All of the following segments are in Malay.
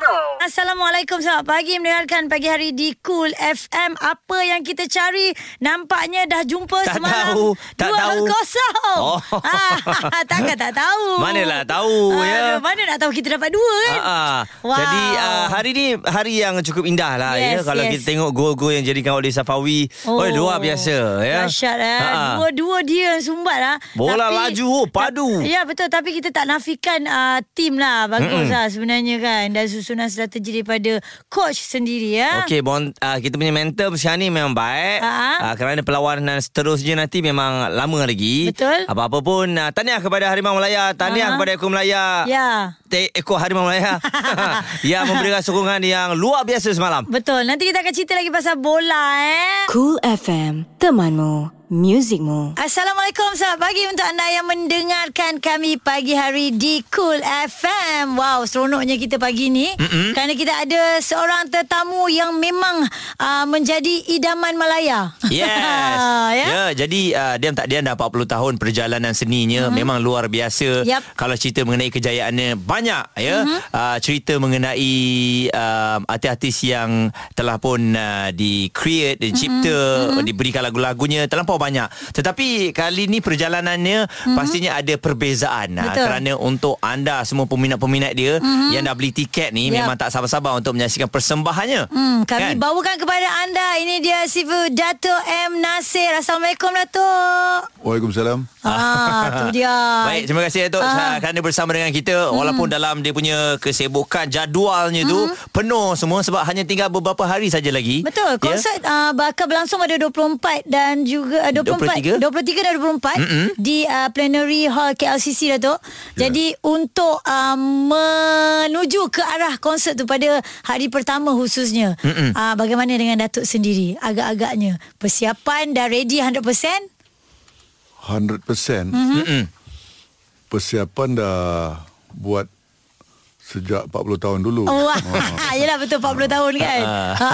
muzikmu. Assalamualaikum Selamat pagi Mendengarkan pagi hari di Cool FM Apa yang kita cari Nampaknya dah jumpa Tak semalam tahu, tak Dua tahu. kosong Oh. ah, Takkan tak tahu Manalah tahu, ya. Mana nak tahu kita dapat dua kan Ah, Wow. Jadi uh, hari ni hari yang cukup indah lah Yes, ya kalau yes. kita tengok gol-gol yang jadikan oleh Safawi. Oh, luar biasa ya. Dahsyat eh. Ah, ah. Dua-dua dia yang sumbat lah. Bola laju, oh, padu. Ya betul tapi kita tak nafikan uh, tim lah. Bagus Mm-mm. lah sebenarnya kan. Dan susunan strategi daripada coach sendiri ya. Okey, bon, uh, kita punya mental sekarang ni memang baik. Ah. Uh, kerana perlawanan seterusnya nanti memang lama lagi. Betul. Apa-apa pun, uh, tahniah kepada Harimau Melaya. Tahniah Ah. kepada Ekor Melaya. Ya. Te- Ekor Harimau Melaya. yang memberikan sokongan yang luar biasa semalam. Betul. Nanti kita akan cerita lagi pasal bola eh. Cool FM, temanmu, muzikmu. Assalamualaikum Selamat pagi untuk anda yang mendengarkan kami pagi hari di Cool FM Wow seronoknya kita pagi ni Mm-mm. Kerana kita ada seorang tetamu yang memang uh, menjadi idaman Malaya Yes. ya? ya, jadi uh, Diam tak Diam dah 40 tahun perjalanan seninya mm-hmm. memang luar biasa. Yup. Kalau cerita mengenai kejayaannya banyak ya. Mm-hmm. Uh, cerita mengenai uh, artis-artis yang telah pun uh, di-create, dicipta, mm-hmm. diberikan lagu-lagunya terlampau banyak. Tetapi kali ni perjalanannya mm-hmm. pastinya ada perbezaan uh, Betul. kerana untuk anda semua peminat-peminat dia mm-hmm. yang dah beli tiket ni Yup. memang tak sabar-sabar untuk menyaksikan persembahannya. Hmm, kami Kan? bawakan kepada anda Ini dia Sifu Dato' M. Nasir Assalamualaikum Dato' Waalaikumsalam. Ah, tu dia Baik, terima kasih Datuk Ah. uh kerana bersama dengan kita walaupun dalam dia punya kesibukan jadualnya tu penuh semua sebab hanya tinggal beberapa hari saja lagi. Betul, Ya? konsert uh, bakal berlangsung pada 24 dan juga uh, 24 23? 23 dan 24 Mm-mm. di uh, Plenary Hall KLCC Datuk. Ya. Jadi untuk uh, menuju ke arah konsert tu pada hari pertama khususnya. Uh, bagaimana dengan Datuk sendiri agak-agaknya? Persiapan dah ready 100%? 100% Mm-mm. persiapan dah buat sejak 40 tahun dulu. Oh, Ah. yelah betul 40 tahun kan. ha.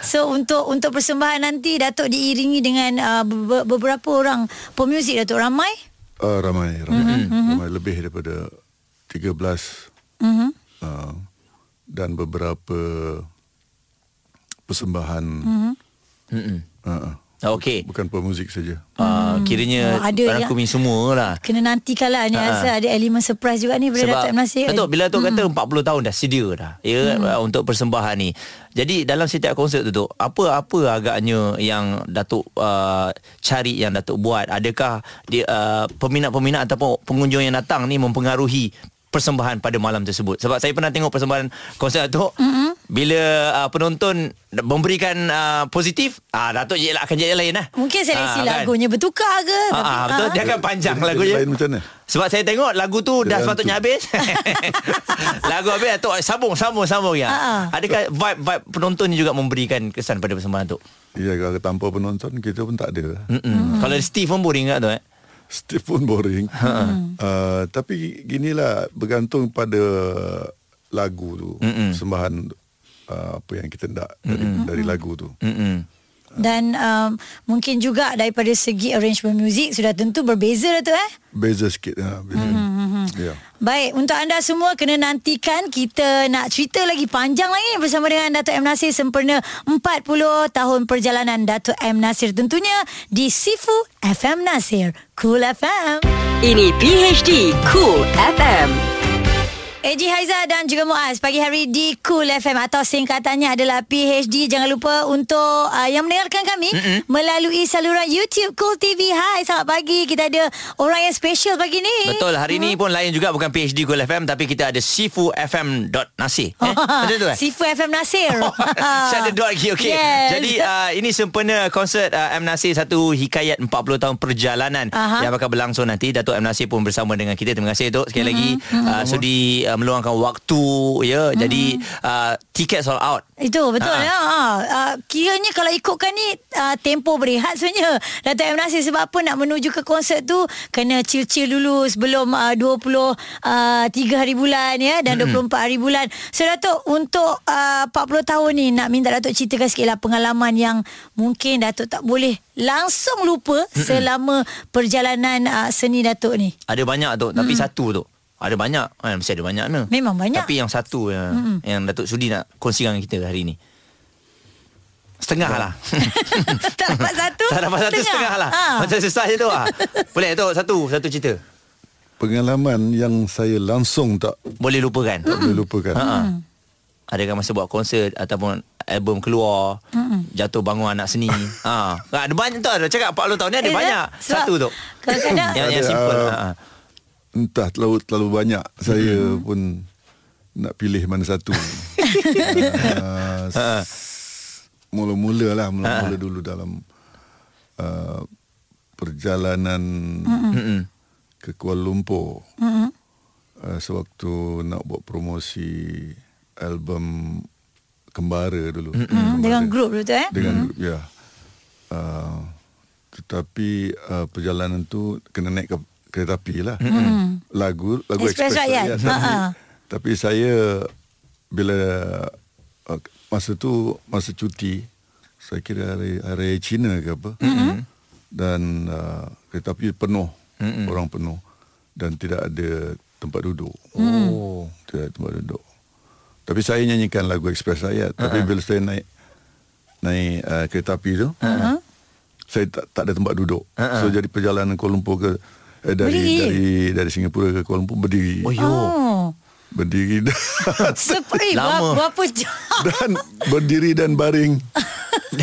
So untuk untuk persembahan nanti Datuk diiringi dengan uh, be- beberapa orang pemuzik Datuk ramai. Ah, ramai, ramai. ramai lebih daripada 13 Mhm. ah, dan beberapa persembahan. Mm-mm. ah, ah. Okey. Bukan pemuzik saja. Uh, kiranya Oh, ada rangkumi semua lah. Kena nantikan lah Ni Ha. rasa ada elemen surprise juga ni Pada Datuk M. Nasir Betul Bila Datuk kata 40 tahun dah sedia dah ya hmm. untuk persembahan ni. Jadi dalam setiap konsert tu apa-apa agaknya yang Datuk uh, cari yang Datuk buat? Adakah dia uh, peminat-peminat ataupun pengunjung yang datang ni mempengaruhi persembahan pada malam tersebut sebab saya pernah tengok persembahan konsert Datuk mm-hmm. Bila uh, penonton memberikan uh, positif ah Datuk je akan jadi lain lah Mungkin seleksi kan? lagunya bertukar ke Ah, ah, betul dia akan panjang Jadi- lagunya jadi lain macam mana? sebab saya tengok lagu tu dah sepatutnya hantu. habis. lagu habis Datuk sambung sambung sambung ya. Ha. Adakah vibe vibe penonton ni juga memberikan kesan pada persembahan tu? Ya, kalau tanpa penonton kita pun tak ada. Mm-mm. Kalau Steve pun boring tak tu eh? Steve pun boring. uh, tapi ginilah bergantung pada lagu tu, Mm-mm. sembahan uh, apa yang kita nak dari, dari lagu tu. Mm-mm. Dan um, Mungkin juga Daripada segi arrangement muzik Sudah tentu berbeza Datuk eh Beza sikit ha, beza. Ya. Baik, untuk anda semua kena nantikan kita nak cerita lagi panjang lagi bersama dengan Dato' M Nasir sempurna 40 tahun perjalanan Dato' M Nasir tentunya di Sifu FM Nasir, Cool FM. Ini PHD Cool FM. Eji Haiza dan juga Muaz pagi hari di Cool FM atau singkatannya adalah PHD. Jangan lupa untuk uh, yang mendengarkan kami Mm-mm. melalui saluran YouTube Cool TV. Hai, selamat pagi. Kita ada orang yang special pagi ni. Betul hari ni pun lain juga bukan PhD Gold FM tapi kita ada Sifu FM dot Nasir. Eh? Betul tu eh? Sifu FM Nasir. Saya ada dot lagi okey. Yes. Jadi uh, ini sempena konsert uh, M Nasir satu hikayat 40 tahun perjalanan Aha. yang bakal berlangsung nanti. Datuk M Nasir pun bersama dengan kita. Terima kasih Datuk sekali lagi uh, sudi uh, meluangkan waktu ya. Jadi uh, tiket sold out. Itu betul Ha. ya. Ha. Uh, kiranya kalau ikutkan ni uh, tempo berehat sebenarnya. Dato' M Nasir sebab apa nak menuju ke konsert tu kena chill-chill dulu sebelum uh, 23 hari bulan ya dan mm-hmm. 24 hari bulan. So Dato' untuk uh, 40 tahun ni nak minta Dato' ceritakan sikit lah pengalaman yang mungkin Dato' tak boleh langsung lupa mm-hmm. selama perjalanan uh, seni Dato' ni. Ada banyak tu tapi satu tu. Ada banyak kan mesti ada banyak ni. Memang banyak. Tapi yang satu yang mm-hmm. yang Datuk Sudi nak kongsikan dengan kita hari ni. Setengah lah. tak dapat satu? tak dapat satu setengah, lah. Ha. Macam susah je tu lah. Boleh tu satu satu cerita. Pengalaman yang saya langsung tak Boleh lupakan. tak boleh lupakan. Ha. Adakah masa buat konsert ataupun album keluar, jatuh bangun anak seni. ha. Ada banyak tu ada cakap 40 tahun ni ada Eh, banyak. Satu tu. kadang-kadang- yang yang simple. uh, Ha. Entah terlalu terlalu banyak saya Hmm. pun nak pilih mana satu. uh, Ha. mula-mula lah mula-mula dulu dalam uh, perjalanan Mm-mm. ke Kuala Lumpur. Mm-mm. Uh, sewaktu nak buat promosi album Kembara dulu. Hmm, Kembara. dengan grup tu eh. Dengan grup ya. Uh, tetapi uh, perjalanan tu kena naik ke kereta api lah. Lagu lagu Express Express, Rakyat. Rakyat. Tapi, tapi saya bila uh, masa tu masa cuti saya kira hari hari Cina ke apa. Dan uh, kereta api penuh. Orang penuh dan tidak ada tempat duduk. Oh. Tidak ada tempat duduk. Tapi saya nyanyikan lagu Express Rakyat. Tapi bila saya naik naik uh, kereta api tu, saya tak, tak ada tempat duduk. Ha-ha. So jadi perjalanan Kuala Lumpur ke eh, dari Berdiri? dari dari Singapura ke Kuala Lumpur berdiri. Oh yo. Oh. Berdiri dan, Seperti Lama. berapa, jam? dan berdiri dan baring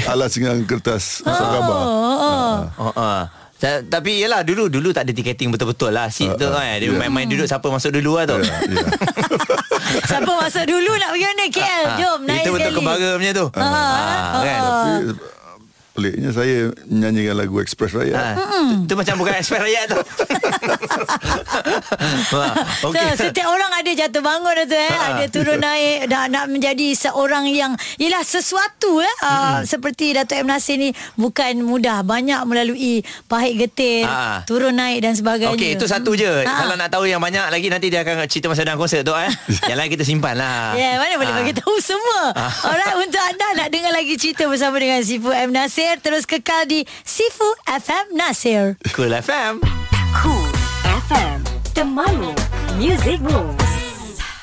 alas dengan kertas surat khabar. Oh. Oh, uh. Ta- tapi yelah dulu dulu tak ada tiketing betul-betul lah seat tu Ah, ah, kan dia ya. main-main duduk siapa masuk dulu lah tu. Ya, ya. Siapa masuk dulu nak pergi mana KL? Jom naik Itu betul sekali. kembara punya tu. Ah, Ah, kan. Tapi peliknya saya nyanyikan lagu Express Rakyat. Ha. Tu macam bukan express rakyat tu. Okay. Okey. So, setiap orang ada jatuh bangun tu eh. Ha. Ada turun naik nak, nak menjadi seorang yang ialah sesuatu eh. Uh, seperti Dato' M Nasir ni bukan mudah. Banyak melalui pahit getir, Ha. turun naik dan sebagainya. Okey, itu satu je. Ha. Kalau nak tahu yang banyak lagi nanti dia akan cerita masa dalam konsert tu eh. yang lain kita simpan lah. Ya, yeah, mana boleh Ah. bagi tahu semua. Alright, untuk anda nak dengar lagi cerita bersama dengan Sifu M Nasir, terus kekal di Sifu FM Nasir. Cool FM. Cool FM Temanmu Music Rules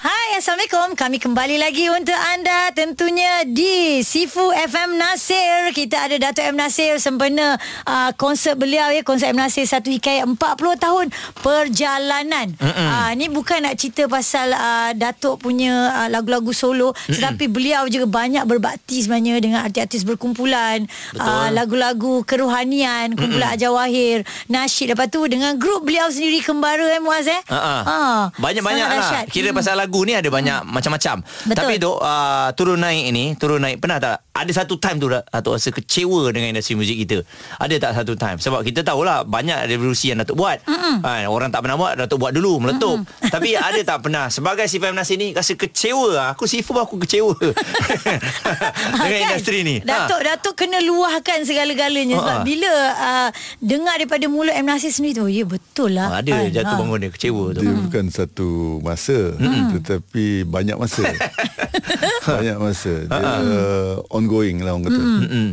Hai, Assalamualaikum. Kami kembali lagi untuk anda tentunya di Sifu FM Nasir. Kita ada Dato' M Nasir sempena uh, konsert beliau ya, konsert M Nasir satu hikayat 40 tahun perjalanan. Uh, ni bukan nak cerita pasal uh, Datuk punya uh, lagu-lagu solo, tetapi beliau juga banyak berbakti sebenarnya dengan artis-artis berkumpulan, uh, lagu-lagu kerohanian, kumpulan Ajawahir, nasyid lepas tu dengan grup beliau sendiri kembara eh Muaz eh. Ah. Ah, Banyak-banyak lah. Kira pasal lagu ni ada banyak macam-macam. Betul. Tapi dok uh, turun naik ini, turun naik pernah tak ada satu time tu Datuk rasa kecewa dengan industri muzik kita. Ada tak satu time? Sebab kita tahulah banyak revolusi yang Datuk buat. Ha, orang tak pernah buat Datuk buat dulu meletup. Tapi ada tak pernah sebagai si Fahim Nasir ni rasa kecewa. Aku sifu aku kecewa dengan Kan? industri ni. Datuk Ha. Datuk kena luahkan segala-galanya sebab Ha. bila uh, dengar daripada mulut M Nasir sendiri tu, ya betul lah. Ha, ada Kan? jatuh Ha. bangun dia kecewa tu. Dia bukan satu masa Tetapi banyak masa Banyak masa Dia uh, ongoing lah orang kata Mm-mm.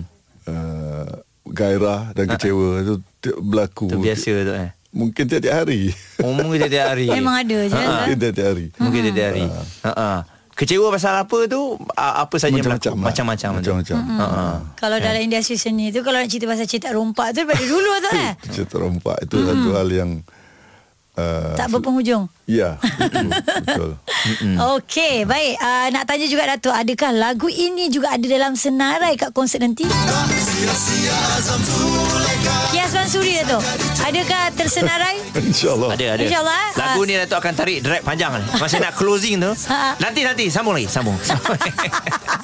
uh, Gairah dan kecewa Itu berlaku Itu biasa tu eh. Mungkin tiap-tiap hari Oh, mungkin tiap-tiap hari. Memang ada je. Ha. kan? Mungkin tiap-tiap hari Mungkin tiap-tiap hari. Ha. Ha. Kecewa pasal apa tu? Apa saja yang berlaku? Macam-macam lah. Macam-macam. tu. Macam-macam Ha. ha. Kalau dalam industri seni tu Kalau nak cerita pasal cetak rompak tu Daripada dulu tu eh Cerita rompak Itu satu hal yang uh, Tak berpenghujung Ya Betul, betul. Okey, baik. Uh, nak tanya juga Datuk, adakah lagu ini juga ada dalam senarai kat konsert nanti? Kias Mansuri Datuk Adakah tersenarai? InsyaAllah. Ada ada. InsyaAllah, eh. Lagu ni Datuk akan tarik drag panjang ni. Masa nak closing tu. Ah. nanti nanti sambung lagi, sambung.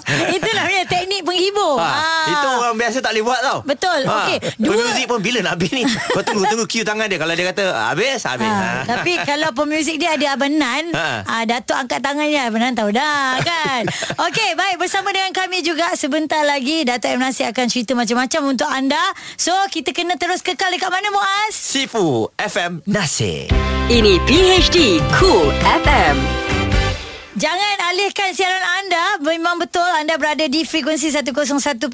Itu namanya teknik penghibur Ha, Ah. Itu orang biasa tak boleh buat tau Betul. Okey, dua- Pemuzik pun bila nak habis ni Kau tunggu Tunggu cue tangan dia Kalau dia kata habis Habis Ha, ha. tapi kalau pemuzik dia ada Abang Nan Ha. ha. Datuk angkat tangannya Abang Nan tahu dah kan Okey baik Bersama dengan kami juga Sebentar lagi Datuk M. Nasir akan cerita macam-macam Untuk anda So kita kena terus kekal Dekat mana Muaz? Sifu FM Nasir. Ini PHD Cool FM. Jangan alihkan siaran anda. Memang betul anda berada di frekuensi 101.3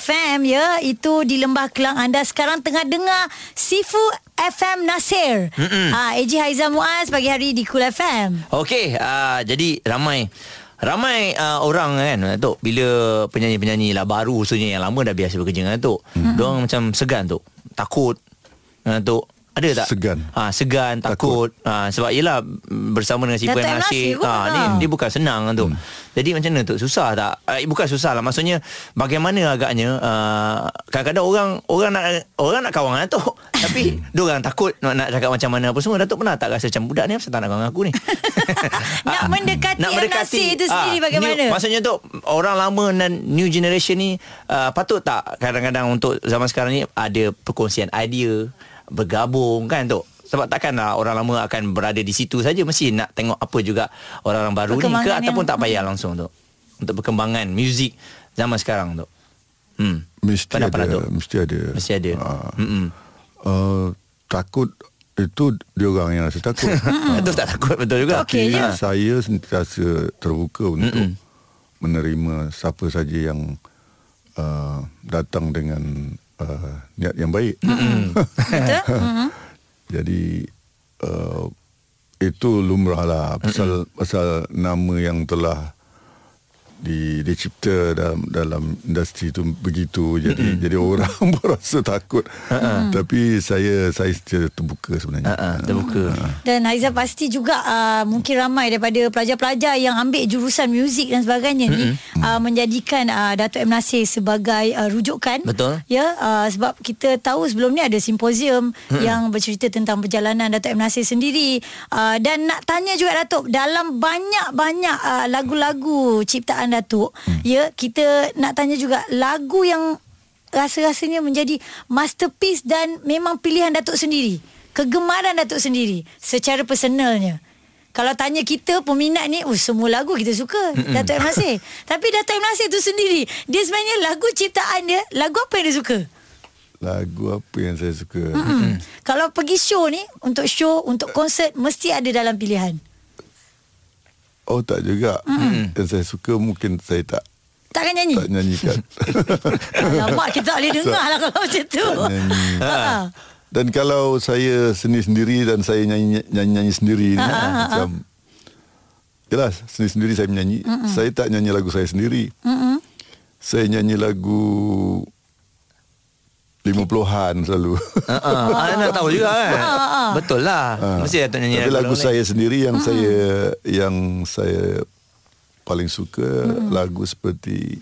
FM ya. Itu di Lembah Kelang Anda. Sekarang tengah dengar Sifu FM Nasir. Ah, Eji Haizah Muaz Pagi hari di Cool FM Okey uh, Jadi ramai Ramai uh, orang kan Datuk Bila penyanyi-penyanyi lah Baru khususnya yang lama Dah biasa bekerja dengan Datuk mm-hmm. Diorang macam segan tu Takut Datuk ada tak? Segan. Ha, segan, takut. Ha, sebab yelah bersama dengan si Puan. Nasir Nasir. pun, Ha, ni ha. dia bukan senang tu. Hmm. Jadi macam mana tu? Susah tak? Uh, bukan susah lah. Maksudnya bagaimana agaknya uh, kadang-kadang orang orang nak orang nak kawan dengan Datuk. Tapi dia orang takut nak, nak cakap macam mana apa semua. Datuk pernah tak rasa macam budak ni apa tak nak kawan dengan aku ni? Nak mendekati M. Nasir itu sendiri ah, bagaimana? New, maksudnya tu orang lama dan new generation ni uh, patut tak kadang-kadang untuk zaman sekarang ni ada perkongsian idea bergabung kan tu sebab takkanlah orang lama akan berada di situ saja mesti nak tengok apa juga orang-orang baru ni ke ataupun yang- tak payah langsung tu untuk perkembangan muzik zaman sekarang tu hmm. Mesti Pendapat ada, mesti ada. mesti ada. Hmm Uh, takut itu dia orang yang rasa takut. betul tak takut? Betul juga. Okey je. Ha. Saya sentiasa terbuka untuk menerima siapa saja yang uh, datang dengan uh, niat yang baik. Betul? Mhm. Jadi uh, itu lumrah lah pasal pasal nama yang telah di dicipta dalam dalam industri itu begitu jadi jadi orang pun rasa takut tapi saya saya terbuka sebenarnya Ha, ha, terbuka Dan Haizah pasti juga uh, mungkin ramai daripada pelajar-pelajar yang ambil jurusan muzik dan sebagainya ni uh, menjadikan uh, Dato' M. Nasir sebagai uh, rujukan. Betul. Ya, uh, sebab kita tahu sebelum ni ada simposium yang bercerita tentang perjalanan Dato' M. Nasir sendiri. Uh, dan nak tanya juga Datuk, dalam banyak-banyak uh, lagu-lagu ciptaan Datuk, ya, kita nak tanya juga lagu yang rasa-rasanya menjadi masterpiece dan memang pilihan Datuk sendiri. Kegemaran Datuk sendiri secara personalnya. Kalau tanya kita peminat ni, oh semua lagu kita suka Datuk M. Nasir. Tapi Datuk M. Nasir tu sendiri, dia sebenarnya lagu ciptaan dia, lagu apa yang dia suka? lagu apa yang saya suka Hmm. Kalau pergi show ni, untuk show, untuk konsert, mesti ada dalam pilihan. Oh tak juga yang saya suka mungkin saya tak Takkan nyanyi? tak nyanyikan Alamak, kita tak boleh dengar lah kalau macam tu. Tak nyanyi. Ha. Dan kalau saya sendiri-sendiri dan saya nyanyi nyanyi sendiri ni macam Yalah, sendiri-sendiri saya menyanyi. Mm-mm. Saya tak nyanyi lagu saya sendiri. Mm-mm. Saya nyanyi lagu 50-an selalu. Ha, ha. nak tahu juga kan betul lah mesti Datuk nyanyi Tapi lagu saya sendiri yang saya yang saya paling suka lagu seperti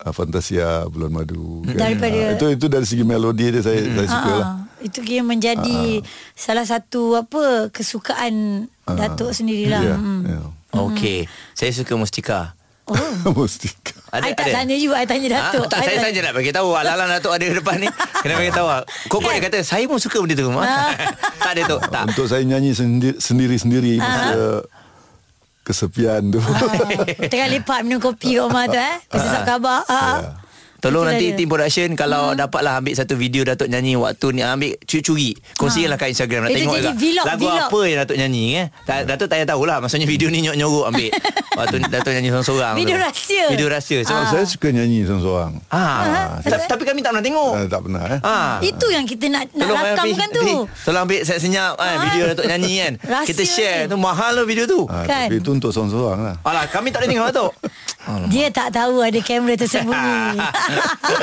uh, Fantasia Bulan Madu. kan. Daripada- Ah, itu itu dari segi melodi dia saya saya suka lah. Ah, itu kira menjadi salah satu apa kesukaan Datuk sendirilah. Ya, Hmm. ya. Okey saya suka Mustika Oh. Mustika. I tak tanya you, I tanya Datuk. Ha? Tak, I saya saja nak bagi tahu. Alang-alang Datuk ada depan ni. Kena bagi tahu. Kau pun dia kata, saya pun suka benda tu. tak ada tu. Tak. Untuk saya nyanyi sendi- sendiri-sendiri Ah. masa kesepian tu. Ah, Tengah lepak minum kopi kat rumah tu eh. Pasal sab khabar. Ah. Tolong Itulah nanti dia. tim production kalau hmm. dapatlah ambil satu video Datuk nyanyi waktu ni ambil curi-curi. Kongsikanlah kat Instagram nak Itu tengok jadi juga vlog, lagu vlog. apa yang Datuk nyanyi eh. Ta- Datuk tak payah tahulah maksudnya video ni nyorok-nyorok ambil. waktu Datuk nyanyi seorang-seorang. Video tu. rahsia. Video rahsia. So, Saya suka nyanyi seorang-seorang. ah. Ta- tapi kami tak pernah tengok. Ah, tak pernah eh. Ah. Itu yang kita nak nak Tolong rakam ambil, kan tu. Tolong ambil set senyap kan, Ah. video Datuk nyanyi kan. Rahsia Kita share tu mahal lo video tu. Ah, Kan? Tapi itu untuk seorang-seorang lah. Alah kami tak boleh tengok Datuk. Dia tak tahu ada kamera tersembunyi.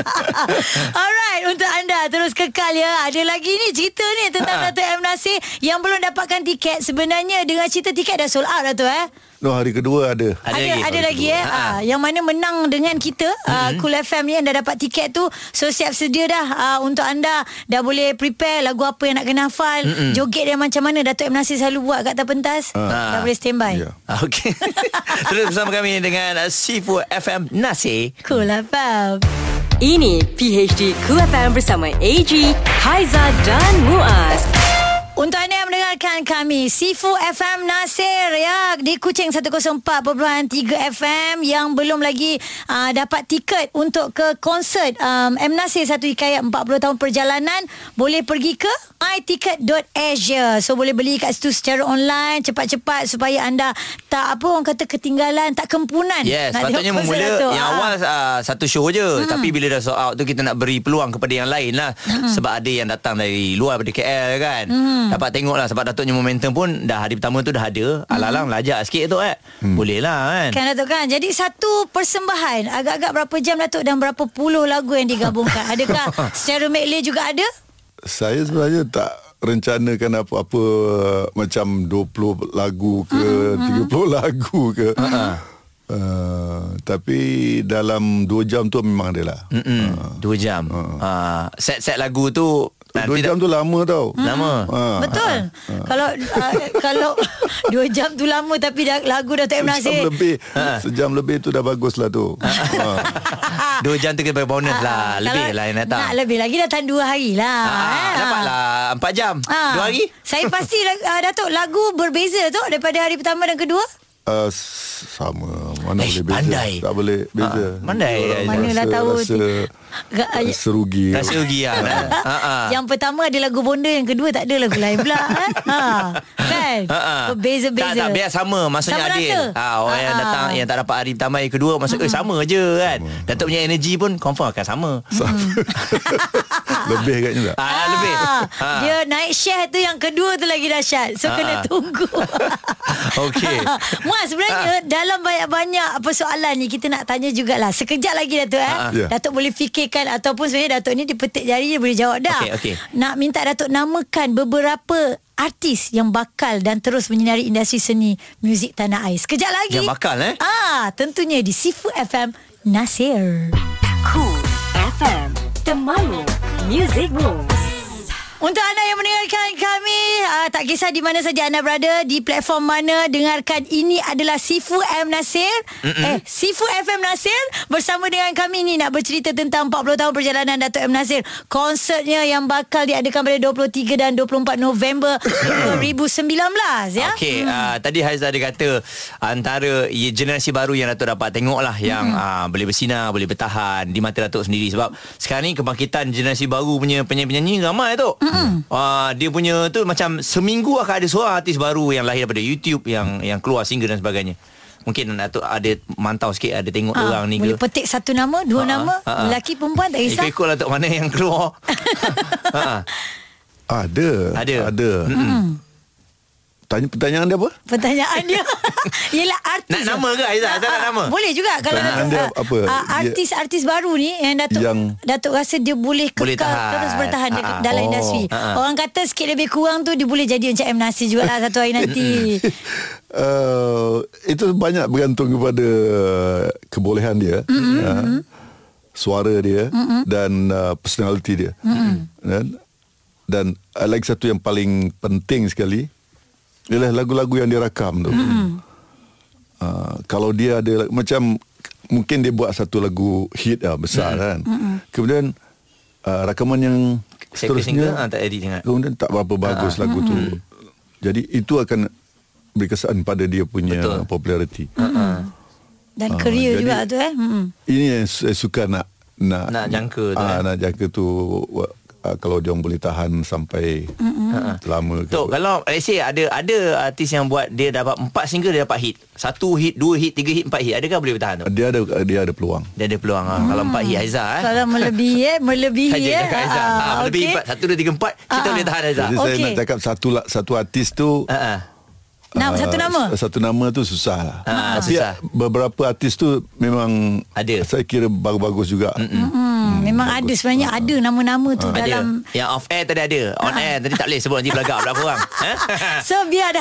Alright, untuk anda terus kekal ya. Ada lagi ni cerita ni tentang Dato' M. Nasir yang belum dapatkan tiket. Sebenarnya dengan cerita tiket dah sold out Dato' eh. No hari kedua ada. Ada ada lagi? ada lagi eh. Ha. Ah, yang mana menang dengan kita uh, Cool FM ni yang dah dapat tiket tu. So siap sedia dah uh, untuk anda dah boleh prepare lagu apa yang nak kena hafal. Joget dia macam mana Datuk M Nasir selalu buat kat atas pentas. Dah boleh standby. Ya. Ah, Okey. Terus bersama kami dengan Sifu FM Nasir. Cool FM. Ini PHD Cool FM bersama AG, Haiza dan Muaz. Untuk anda yang mendengarkan kami Sifu FM Nasir ya di Kuching 104.3 FM yang belum lagi uh, dapat tiket untuk ke konsert um, M Nasir satu hikayat 40 tahun perjalanan boleh pergi ke myticket.asia so boleh beli kat situ secara online cepat-cepat supaya anda tak apa orang kata ketinggalan tak kempunan Yes, nak patutnya tengok konsert memula Datuk. yang Ah. awal uh, satu show je hmm. tapi bila dah sold out tu kita nak beri peluang kepada yang lain lah hmm. sebab ada yang datang dari luar daripada KL kan. Hmm. Dapat tengok lah sebab Datuknya momentum pun dah hari pertama tu dah ada. Alang-alang lajak sikit tu eh. Hmm. Boleh lah kan. Kan Datuk kan Jadi satu persembahan Agak-agak berapa jam Datuk Dan berapa puluh lagu yang digabungkan Adakah secara medley juga ada Saya sebenarnya tak rencanakan apa-apa macam 20 lagu ke Hmm, 30 lagu ke. Uh, tapi dalam 2 jam tu memang ada lah. Mm-mm. Dua jam. Uh. set-set lagu tu 2 jam tu lama tau. lama. Ha. Betul Kalau uh, Kalau Dua jam tu lama Tapi dah, lagu Datuk M Sejam Nasir lebih Sejam lebih tu dah bagus lah tu ha. Dua jam tu kita bagi bonus lah. Ah, Lebih kalau lah yang datang. Nak lebih lagi Datang dua hari lah Ah, eh. dapatlah empat jam. Ah. Dua hari. Saya pasti uh, Datuk lagu berbeza tu Daripada hari pertama dan kedua uh, Sama Mana Eh, boleh beza pandai. Tak boleh beza Ah, pandai. Orang Manalah rasa- tahu rasa, Ga- rasa rugi Rasa rugi lah. Ha, ha. Yang pertama ada lagu bonda Yang kedua tak ada lagu lain pula eh? ha. Kan Ha, ha. Berbeza-beza Tak, tak, biar sama. Maksudnya Sama adil. rata. Ha, orang Ha, yang ha. datang, yang tak dapat hari pertama, hari kedua, maksud, eh, sama je kan. Datuk punya energy pun confirm akan sama. Lebih katnya tak Ah, lebih. Ha. Dia naik share tu Yang kedua tu lagi dahsyat So Ah, kena ah. tunggu Okey. Muaz sebenarnya Dalam banyak-banyak Persoalan ni Kita nak tanya jugalah Sekejap lagi Datuk eh Ah, ah. Ya. Datuk boleh fikirkan Ataupun sebenarnya Datuk ni Dia petik jari Dia boleh jawab dah Okey, okey. Nak minta Datuk namakan Beberapa artis yang bakal dan terus menyinari industri seni muzik tanah air. Sekejap lagi. Yang bakal, eh? Ah, tentunya di Sifu FM Nasir. Cool FM, temanmu, music moves. Untuk anda yang mendengarkan kami uh, Tak kisah di mana saja anda berada Di platform mana Dengarkan ini adalah Sifu M. Nasir Mm-mm. Eh Sifu FM Nasir Bersama dengan kami ni Nak bercerita tentang 40 tahun perjalanan Datuk M. Nasir Konsertnya yang bakal diadakan pada 23 dan 24 November 2019 ya Okey, hmm. uh, tadi Haizah dia kata antara generasi baru yang Datuk dapat tengok lah yang hmm. uh, boleh bersinar, boleh bertahan di mata Datuk sendiri sebab sekarang ni kebangkitan generasi baru punya penyanyi-penyanyi ramai Datuk. Hmm. Uh, dia punya tu macam seminggu akan ada seorang artis baru yang lahir daripada YouTube yang yang keluar single dan sebagainya. Mungkin Datuk ada mantau sikit ada tengok Ah, orang ni boleh ke. petik satu nama Dua Ah, nama ah, ah. Lelaki perempuan tak kisah Ikut-ikut lah Datuk mana yang keluar. Ha, ha. Ada Ada. Ada Tanya pertanyaan dia apa Pertanyaan dia Ialah artis Nak nama ke, Aizah? Aizah nak Ah, ah, nama? Boleh juga Kalau Pertanyaan Datuk, dia ah, apa? ah, Artis-artis baru ni Yang Datuk Yang- Datuk rasa dia boleh kekal Boleh tahan. Terus bertahan Ah, ah. dalam Oh. industri Ah, ah. Orang kata sikit lebih kurang tu Dia boleh jadi macam M. Nasir juga lah Satu hari nanti uh, Itu banyak bergantung kepada Kebolehan dia mm-hmm. uh, Suara dia mm-hmm. Dan uh, personality dia mm-hmm. Dan, dan uh, lagi satu yang paling penting sekali Ialah lagu-lagu yang dia rakam tu mm-hmm. uh, Kalau dia ada Macam Mungkin dia buat satu lagu hit lah, besar mm-hmm. kan mm-hmm. Kemudian uh, Rakaman yang Single seterusnya ah, tak edit sangat. Kemudian tak berapa bagus lagu tu Jadi itu akan Beri kesan pada dia punya Betul. populariti Dan Ah, career jadi- juga tu eh Mm-mm. Ini yang saya suka nak Nak, Nak jangka tu, ah, eh. Nak jangka tu ah, Kalau dia boleh tahan Sampai Lama ke Tok, kalau let's say ada ada artis yang buat dia dapat empat single dia dapat hit. Satu hit, dua hit, tiga hit, empat hit. Adakah boleh bertahan tu? Dia ada Dia ada peluang Dia ada peluang ah. Kalau empat hit Aizah eh. Kalau melebihi eh Melebihi Saja eh cakap Aizah. Ah, lebih okey. empat, satu, dua, tiga, empat. Kita Ah. boleh tahan Aizah. Jadi saya Okey. nak cakap Satu satu artis tu Ah, ah. Nama, ah, satu nama? Satu nama tu susah lah. Ah, Tapi susah. beberapa artis tu memang Ada. Saya kira bagus-bagus juga. Hmm, memang ada sebenarnya ada nama-nama tu dalam Ada. Yang off air tadi ada. On air tadi tak boleh sebut nanti belagak berapa orang. Ha? So biar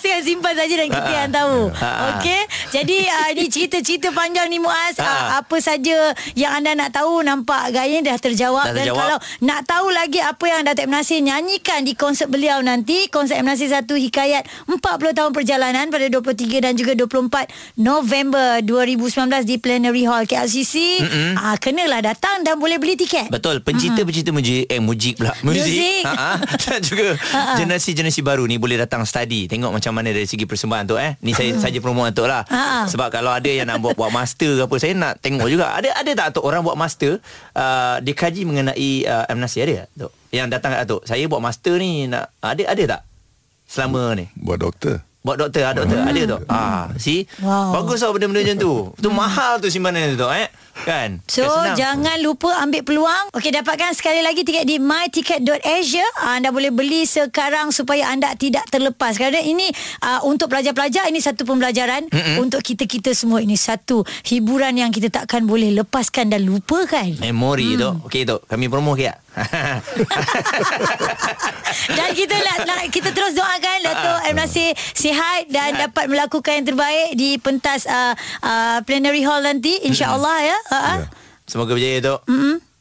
Nasir yang simpan saja dan kita yang tahu. Ha. Okey. Jadi uh, ini cerita-cerita panjang ni Muaz. Ha. Uh, apa saja yang anda nak tahu nampak gaya dah terjawab. Dah Dan terjawab. kalau nak tahu lagi apa yang Datuk M Nasir nyanyikan di konsert beliau nanti. Konsert M Nasir 1 Hikayat 40 tahun perjalanan pada 23 dan juga 24 November 2019 di Plenary Hall KLCC. Ah, kenalah datang dan boleh beli tiket. Betul Pencipta-pencipta muzik Eh muzik pula. Muzik. Ha-ha. Dan juga Ha-ha. Generasi-generasi baru ni Boleh datang study. Tengok macam mana Dari segi persembahan tu eh. Ni saya saja promo Atuk lah. Ha-ha. Sebab kalau ada yang nak buat Buat master ke apa Saya nak tengok juga. Ada ada tak Atuk Orang buat master? Uh, Dia kaji mengenai uh, Amnasi ada tak Atuk Yang datang kat Atuk Saya buat master ni nak Ada ada tak? Selama ni? Buat doktor. Buat doktor ah, doktor ada tu. Ah, see? Wow. Bagus tau benda-benda macam tu. Tu mahal tu simpanan tu eh. Kan? So jangan lupa ambil peluang Okey dapatkan sekali lagi tiket di myticket.asia Ah, Anda boleh beli sekarang supaya anda tidak terlepas Kerana ini uh, untuk pelajar-pelajar ini satu pembelajaran Mm-mm. Untuk kita-kita semua ini satu hiburan yang kita takkan boleh lepaskan dan lupakan Memori hmm. tu Okey tu Kami promo ke tak? Dan kita nak, nak kita terus doakan Dato' M. Nasir sihat dan dapat melakukan yang terbaik di pentas uh, uh, plenary hall nanti insya-Allah ya. Ha. Ya. Semoga berjaya tu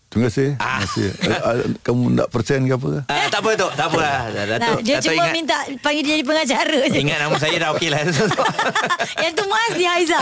Terima kasih. Ah. Terima kasih. Eh, ah, Kamu tak percaya ke apa? Ah, tak apa tu, tak apa lah. Nah, Datuk, dia Datuk cuma ingat, minta panggil dia jadi pengacara je. ingat nama saya dah okey lah. yang tu Mas di Haiza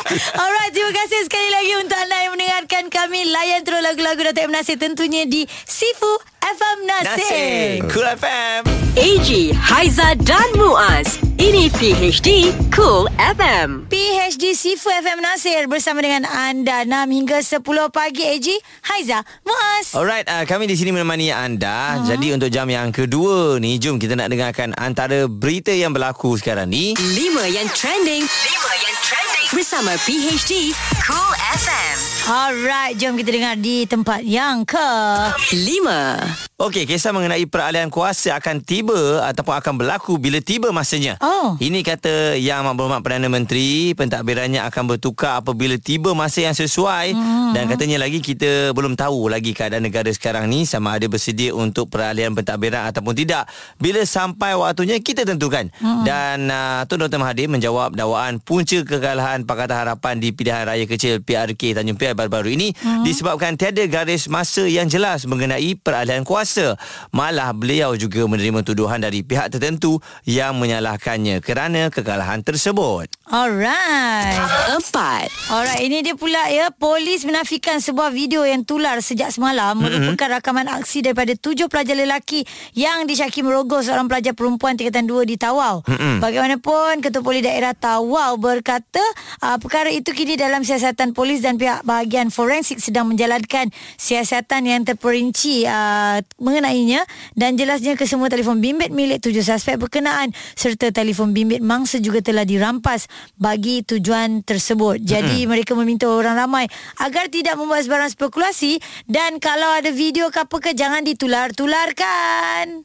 Alright Terima kasih sekali lagi Untuk anda yang mendengarkan kami Layan terus lagu-lagu Dato' M. Nasir Tentunya di Sifu FM Nasir, Nasir, Cool FM. AG, Haiza dan Muaz. Ini PHD Cool FM. PHD Sifu FM Nasir Bersama dengan anda 6 hingga 10 pagi AG Haiza Muaz Alright, uh, kami di sini menemani anda. Uh-huh. Jadi untuk jam yang kedua ni, jom kita nak dengarkan antara berita yang berlaku sekarang ni. 5 yang trending. 5 yang trending. Bersama PHD Cool FM. Alright Jom kita dengar di tempat yang ke 5. Okey, kisah mengenai peralihan kuasa akan tiba ataupun akan berlaku bila tiba masanya. Oh. Ini kata Yang Maklumat Perdana Menteri, pentadbirannya akan bertukar apabila tiba masa yang sesuai hmm. dan katanya lagi kita belum tahu lagi keadaan negara sekarang ni sama ada bersedia untuk peralihan pentadbiran ataupun tidak. Bila sampai waktunya kita tentukan. Hmm. Dan uh, Tun Dr. Mahathir menjawab dakwaan punca kekalahan Pakatan Harapan di pilihan raya kecil PRK Tanjung Piai baru-baru ini hmm. disebabkan tiada garis masa yang jelas mengenai peralihan kuasa. Malah beliau juga menerima tuduhan dari pihak tertentu yang menyalahkannya kerana kekalahan tersebut. Alright 4. Alright, ini dia pula ya. Polis menafikan sebuah video yang tular sejak semalam mm-hmm. merupakan rakaman aksi daripada tujuh pelajar lelaki yang disyaki merogoh seorang pelajar perempuan tingkatan dua di Tawau. Mm-hmm. Bagaimanapun, Ketua Polis Daerah Tawau berkata uh, perkara itu kini dalam siasatan polis dan pihak bahagian forensik sedang menjalankan siasatan yang terperinci uh, mengenainya dan jelasnya kesemua telefon bimbit milik tujuh suspek berkenaan serta telefon bimbit mangsa juga telah dirampas bagi tujuan tersebut. Jadi hmm. mereka meminta orang ramai agar tidak membuat sebarang spekulasi dan kalau ada video ke apa ke jangan ditular-tularkan.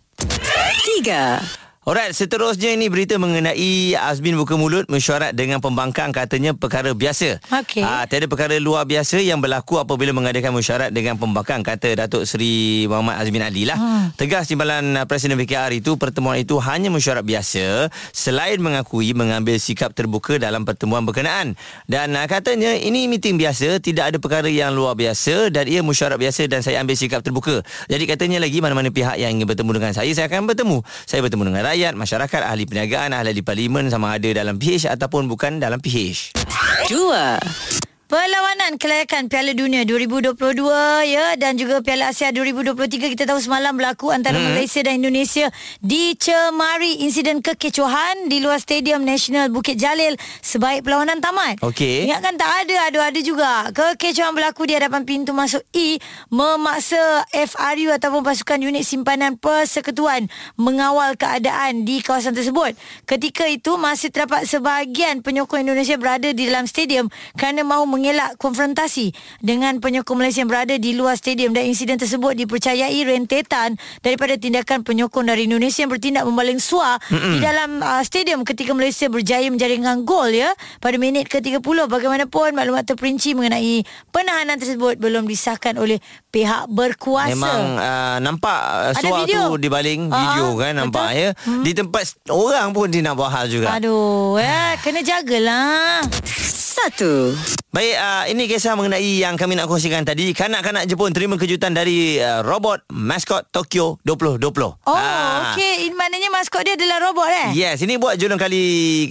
3. Alright, seterusnya ini berita mengenai Azmin buka mulut mesyuarat dengan pembangkang katanya perkara biasa. Okey. Ah, tiada perkara luar biasa yang berlaku apabila mengadakan mesyuarat dengan pembangkang kata Datuk Seri Muhammad Azmin Ali lah. Hmm. Tegas timbalan Presiden PKR itu pertemuan itu hanya mesyuarat biasa selain mengakui mengambil sikap terbuka dalam pertemuan berkenaan. Dan ah, katanya ini meeting biasa, tidak ada perkara yang luar biasa dan ia mesyuarat biasa dan saya ambil sikap terbuka. Jadi katanya lagi mana-mana pihak yang ingin bertemu dengan saya saya akan bertemu. Saya bertemu dengan rakyat rakyat, masyarakat, ahli perniagaan, ahli parlimen sama ada dalam PH ataupun bukan dalam PH. 2. Perlawanan kelayakan Piala Dunia 2022 ya dan juga Piala Asia 2023 kita tahu semalam berlaku antara hmm. Malaysia dan Indonesia dicemari insiden kekecohan di luar Stadium Nasional Bukit Jalil sebaik perlawanan tamat. Okey. Ingatkan tak ada ada-ada juga. Kekecohan berlaku di hadapan pintu masuk E memaksa FRU ataupun pasukan unit simpanan persekutuan mengawal keadaan di kawasan tersebut. Ketika itu masih terdapat sebahagian penyokong Indonesia berada di dalam stadium kerana mahu mengelak konfrontasi dengan penyokong Malaysia yang berada di luar stadium dan insiden tersebut dipercayai rentetan daripada tindakan penyokong dari Indonesia yang bertindak membaling suar Mm-mm. di dalam uh, stadium ketika Malaysia berjaya menjaringkan gol ya pada minit ke-30 bagaimanapun maklumat terperinci mengenai penahanan tersebut belum disahkan oleh pihak berkuasa Memang uh, nampak uh, suar tu di baling Ah, video kan nampak betul. ya Hmm. di tempat orang pun dia nak buat hal juga Aduh, eh, kena jagalah. Satu. Baik, uh, ini kisah mengenai yang kami nak kongsikan tadi. Kanak-kanak Jepun terima kejutan dari uh, robot maskot Tokyo 2020. Oh, Ah. okey. Ini maknanya maskot dia adalah robot eh? Yes, ini buat julung kali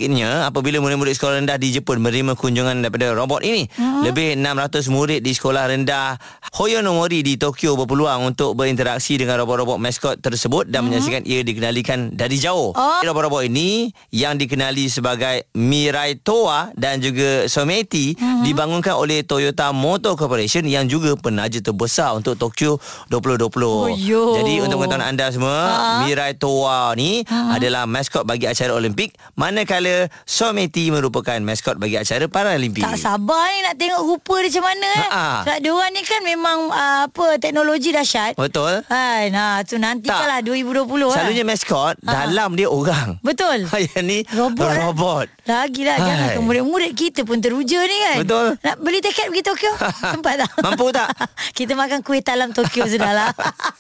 ininya apabila murid-murid sekolah rendah di Jepun menerima kunjungan daripada robot ini. Uh-huh. Lebih 600 murid di sekolah rendah Hoyonomori di Tokyo berpeluang untuk berinteraksi dengan robot-robot maskot tersebut dan uh-huh. menyaksikan ia dikenalikan dari jauh. Oh. Robot-robot ini yang dikenali sebagai Mirai Toa dan juga Someti uh-huh. dibangunkan oleh Toyota Motor Corporation yang juga penaja terbesar untuk Tokyo 2020. Oh, yo. Jadi untuk pengetahuan anda semua, Ha. Mirai Toa ni uh-huh. adalah maskot bagi acara Olimpik manakala Someti merupakan maskot bagi acara Paralimpik. Tak sabar ni nak tengok rupa dia macam mana eh. Ha-ha. Sebab dia orang ni kan memang uh, apa teknologi dahsyat. Betul? Hai, nah tu nanti Tak. lah 2020 Selalunya eh. maskot Ha. dalam dia orang. Betul. Yang ni Robot. eh. robot. Lagilah jangan Hai. ke murid-murid kita pun teruja ni kan. Betul. Nak beli tiket pergi Tokyo? Sempat tak? Mampu tak? kita makan kuih talam Tokyo sudahlah.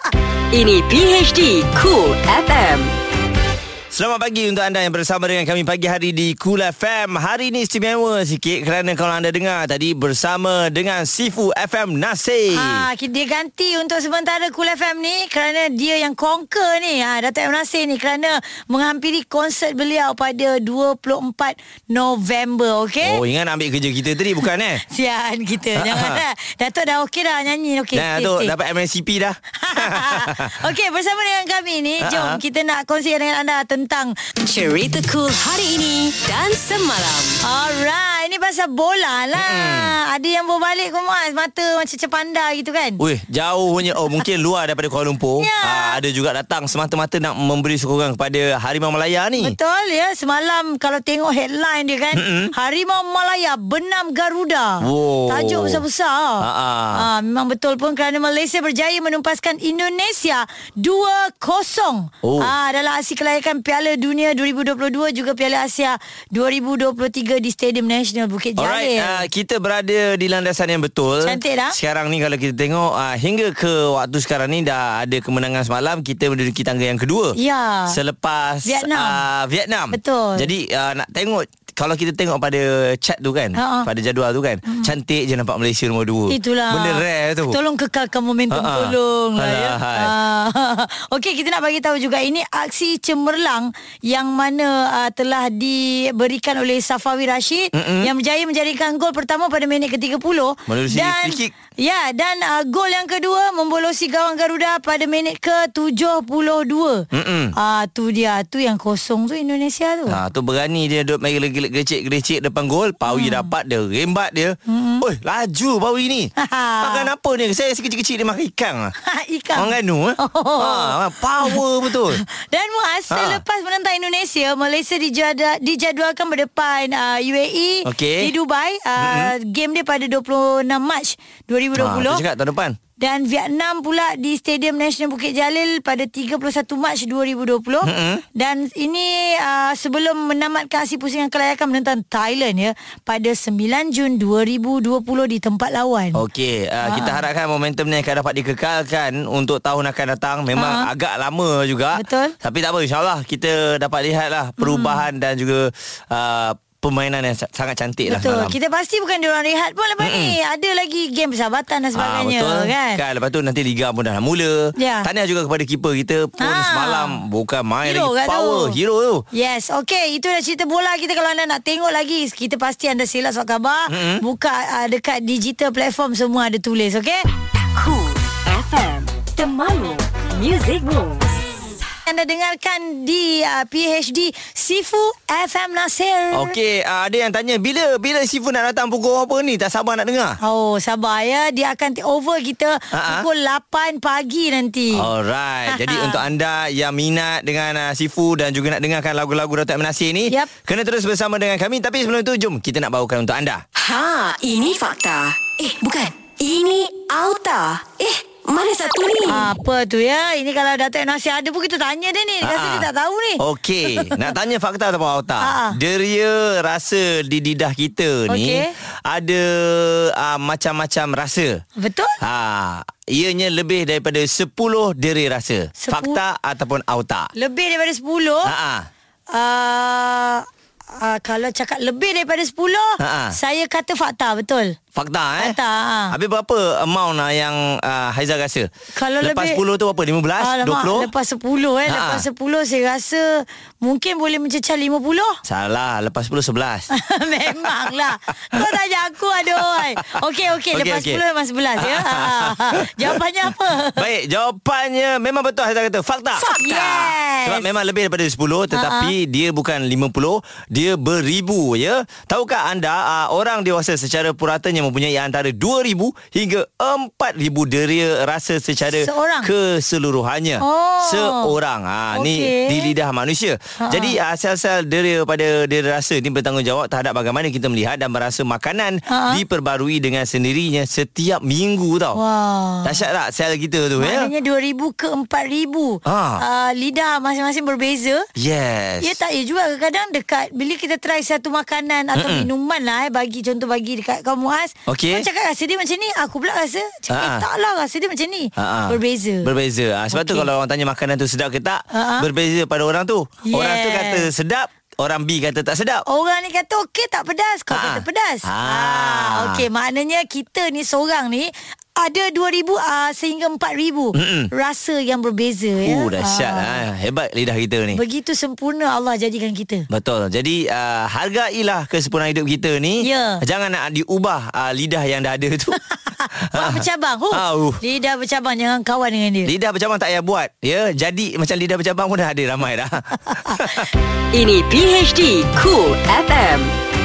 Ini PHD Cool FM. Selamat pagi untuk anda yang bersama dengan kami pagi hari di Cool FM. Hari ini istimewa sikit kerana kalau anda dengar tadi bersama dengan Sifu FM Nasir. Ha, dia ganti untuk sementara Cool FM ni kerana dia yang conquer ni. Ha, Datuk M. Nasir ni kerana menghampiri konsert beliau pada 24 November, okey? Oh, ingat nak ambil kerja kita tadi bukan eh? Sian kita. Jangan dah. Datuk dah okey dah nyanyi. Okey. Nah, stay, tu stay. dapat MNCP dah. Okey, bersama dengan kami ni, Ha, jom ha. kita nak kongsi dengan anda tentang Cerita cool hari ini dan semalam. Alright, ini pasal bola lah. Mm-hmm. Ada yang berbalik ke Muaz, mata macam cepanda gitu kan? Weh, jauh punya. Oh, mungkin luar daripada Kuala Lumpur. Ya. Ah, ada juga datang semata-mata nak memberi sokongan kepada Harimau Malaya ni. Betul ya Semalam kalau tengok headline dia kan Mm-mm. Harimau Malaya Benam Garuda Wow. Tajuk besar-besar ha, Memang betul pun Kerana Malaysia berjaya menumpaskan Indonesia 2-0 Oh. ha, Dalam aksi kelayakan Piala Dunia 2022 Juga Piala Asia 2023 Di Stadium Nasional Bukit Jalil Alright, uh, kita berada di landasan yang betul. Cantik dah. Sekarang ni kalau kita tengok uh, hingga ke waktu sekarang ni dah ada kemenangan semalam, kita menduduki tangga yang kedua. Ya. Selepas Vietnam. Uh, Vietnam. Betul. Jadi uh, nak tengok kalau kita tengok pada chat tu kan, Ha-ha. pada jadual tu kan, cantik je nampak Malaysia nombor dua. Itulah Benda rare tu. Tolong kekalkan momentum Ha-ha. Tolong lah ya. Ah. Okey kita nak bagi tahu juga Ini aksi cemerlang Yang mana uh, Telah diberikan oleh Safawi Rashid Mm-mm. Yang berjaya menjadikan gol pertama Pada minit ke-30 Menerusi Dan kick. Ya dan uh, gol yang kedua Membolosi gawang Garuda Pada minit ke-72 Mm-mm. Ah tu dia Tu yang kosong tu Indonesia tu Ha, tu berani dia duduk main gelecek-gelecek depan gol. Pawi hmm. dapat dia, rembat dia. Hmm. Oi, laju Pawi ni. Makan apa ni? Saya kecil-kecil dia makan ikan. Ikan Orang Ganu eh? Oh. Ha, power betul. Dan Ha. selepas menentang Indonesia, Malaysia dijadwal, dijadualkan berdepan uh, UAE Okey. di Dubai. Uh, mm-hmm. Game dia pada 26 Mac 2020. Ha, tu cakap tahun depan. Dan Vietnam pula di Stadium Nasional Bukit Jalil pada 31 Mac 2020. Mm-mm. Dan ini uh, sebelum menamatkan aksi pusingan kelayakan menentang Thailand ya pada 9 Jun 2020 di tempat lawan. Okey, uh, Ha. kita harapkan momentum ni akan dapat dikekalkan untuk tahun akan datang. Memang Ha. agak lama juga. Betul. Tapi tak apa, insyaAllah kita dapat lihatlah perubahan dan juga uh, permainan yang sa- sangat cantik lah Betul. semalam. Kita pasti bukan diorang rehat pun lepas Mm-mm. ni. Ada lagi game persahabatan dan sebagainya Ah, betul. kan. kan Lepas tu nanti Liga pun dah nak mula Ya. Tahniah juga kepada keeper kita Pun Ah. semalam Bukan main Hero lagi Power tu. Hero tu Yes, okay. Itu dah cerita bola kita. Kalau anda nak tengok lagi, kita pasti anda sila surat khabar. Mm-mm. Buka uh, dekat digital platform semua ada tulis, okay? Cool FM. Temanmu. Music Moves. Anda dengarkan di uh, PHD Sifu FM Nasir. Okey, uh, ada yang tanya bila bila Sifu nak datang pukul apa ni? Tak sabar nak dengar. Oh, sabar ya. Dia akan take over kita Ha-ha. pukul 8 pagi nanti. Alright. Jadi untuk anda yang minat dengan uh, Sifu dan juga nak dengarkan lagu-lagu Datuk. Nasir ni, Yap. kena terus bersama dengan kami. Tapi sebelum itu, jom kita nak bawakan untuk anda. Ha, ini fakta. Eh, bukan. Ini auta. Eh, mana satu ni? Apa tu ya? Ini kalau Datuk Nasir ada pun kita tanya dia ni. Dia rasa Ah, dia tak tahu ni. Okey, nak tanya fakta ataupun auta. Ah, ah. Deria rasa di lidah kita ni Okey. ada uh, macam-macam rasa. Betul? Ha, ianya lebih daripada 10 deria rasa. Sepu- Fakta ataupun auta. Lebih daripada 10. Ha ah. Uh, uh, kalau cakap lebih daripada 10, Ha-ha. saya kata fakta, betul. Fakta eh. Fakta, ha. Habis berapa amount lah yang uh, Haizal rasa? Kalau lepas lebih 10 tu berapa? 15, Alamak, 20? Lepas 10 eh. Ha. Lepas 10 saya rasa mungkin boleh mencecah 50. Salah, lepas 10 11. Memanglah. Kau tanya aku aduh. Okey okey Okey, lepas okey. 10 lepas 11 ya. Jawapannya apa? Baik, jawapannya memang betul Haizal kata fakta. Fakta. Yes. Sebab memang lebih daripada 10 tetapi dia bukan 50, dia beribu ya. Tahukah anda uh, orang dewasa secara puratanya mempunyai antara 2000 hingga 4000 deria rasa secara Seorang? keseluruhannya. Oh. Seorang. Ha ni Okey. di lidah manusia. Ha-ha. Jadi sel-sel deria pada deria rasa ni bertanggungjawab terhadap bagaimana kita melihat dan merasa makanan Ha-ha. diperbarui dengan sendirinya setiap minggu tau. Wah. Dahsyat tak sel kita tu ya? Maknanya 2000 ke 4000. Ha. Uh, lidah masing-masing berbeza. Yes. Ya tak ya juga kadang-kadang dekat bila kita try satu makanan atau Mm-mm. minuman lah eh bagi contoh bagi dekat kau Muaz. Okey. Kau cakap rasa dia macam ni, aku pula rasa cakap Ha-ha. tak lah rasa dia macam ni. Ha-ha. Berbeza. Berbeza. Ha, sebab okay. tu kalau orang tanya makanan tu sedap ke tak, Ha-ha. berbeza pada orang tu. Orang tu kata sedap, orang B kata tak sedap. Orang ni kata okey tak pedas, kau Ha. kata pedas. Ha. Ah, okey maknanya kita ni seorang ni ada 2000 uh, sehingga 4000 Mm-mm. rasa yang berbeza ya. Uh, dahsyat Ah. ha. Hebat lidah kita ni. Begitu sempurna Allah jadikan kita. Betul. Jadi uh, hargailah kesempurnaan hidup kita ni. Ya. Jangan nak diubah uh, lidah yang dah ada tu. Wah bercabang. Huh. Ah, uh. Lidah bercabang jangan kawan dengan dia. lidah bercabang tak payah buat. Ya, jadi macam lidah bercabang pun dah ada ramai dah. Ini PHD Cool FM.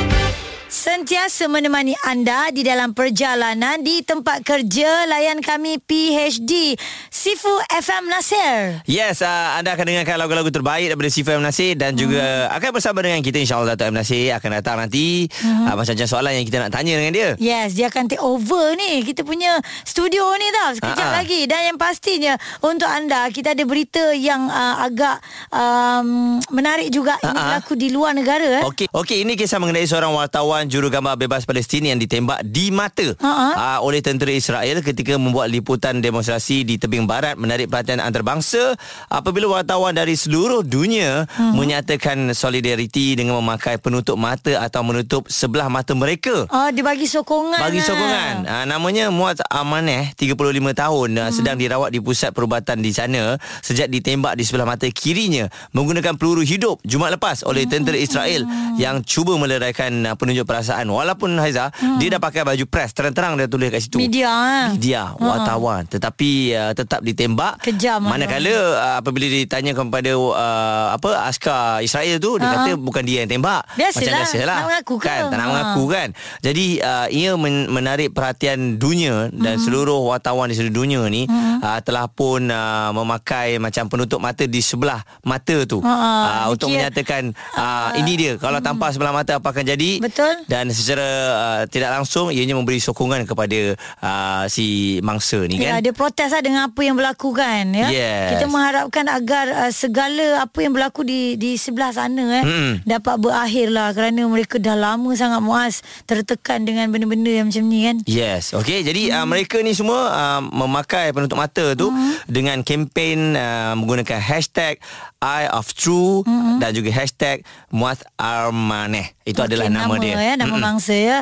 Sentiasa menemani anda di dalam perjalanan di tempat kerja layan kami PHD Sifu FM Nasir. Yes, uh, anda akan dengarkan lagu-lagu terbaik daripada Sifu M. Nasir dan juga Hmm. akan bersama dengan kita insyaAllah Dato' M. Nasir akan datang nanti. Hmm. Uh, macam-macam soalan yang kita nak tanya dengan dia. Yes, dia akan take over ni kita punya studio ni tau sekejap Ha-ha. lagi dan yang pastinya untuk anda kita ada berita yang uh, agak um, menarik juga ini Ha-ha. berlaku di luar negara eh. Okey, okey ini kisah mengenai seorang wartawan jurugambar bebas Palestin yang ditembak di mata Ha-ha. uh, oleh tentera Israel ketika membuat liputan demonstrasi di tebing barat menarik perhatian antarabangsa apabila wartawan dari seluruh dunia Hmm. menyatakan solidariti dengan memakai penutup mata atau menutup sebelah mata mereka. Oh, dia bagi sokongan. Bagi lah. sokongan uh, Namanya Muaz Amaneh 35 tahun uh, Sedang dirawat di pusat perubatan di sana Sejak ditembak di sebelah mata kirinya Menggunakan peluru hidup Jumaat lepas Oleh tentera Israel Yang cuba meleraikan uh, penunjuk perasaan. Walaupun Haiza Dia dah pakai baju press Terang-terang dia tulis kat situ. Media, eh? Media Wartawan. Tetapi uh, tetap ditembak. Kejam, Manakala uh, Apabila ditanya kepada uh, Apa Askar Israel tu Dia Ha. kata bukan dia yang tembak. Biasalah. Macam biasalah Nak mengaku ke? kan, Tak nak Ha. mengaku kan? Jadi uh, ia men- menarik perhatian dunia dan Hmm. seluruh wartawan di seluruh dunia ni uh, telah pun uh, memakai macam penutup mata di sebelah mata tu. Ha, uh, untuk kira- menyatakan uh, ini dia. Kalau tanpa sebelah mata apa akan jadi? Hmm. Betul. Dan secara uh, tidak langsung ianya memberi sokongan kepada uh, si mangsa ni Ya, kan dia protes lah dengan apa yang berlaku kan ya. Yes. Kita mengharapkan agar uh, segala apa yang berlaku di di sebelah sana eh Mm-mm. dapat berakhir lah kerana mereka dah lama sangat muas tertekan dengan benda-benda yang macam ni kan. Yes, okey. Jadi hmm. uh, mereka ni semua uh, memakai penutup mata tu hmm. dengan kempen uh, menggunakan hashtag Eye of True hmm. dan juga hashtag Muaz Armaneh. Itu Okey, adalah nama, dia. ya, nama Mm-mm. bangsa ya.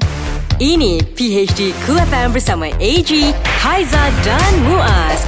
Ini PHD Cool FM bersama AG, Haiza dan Muaz.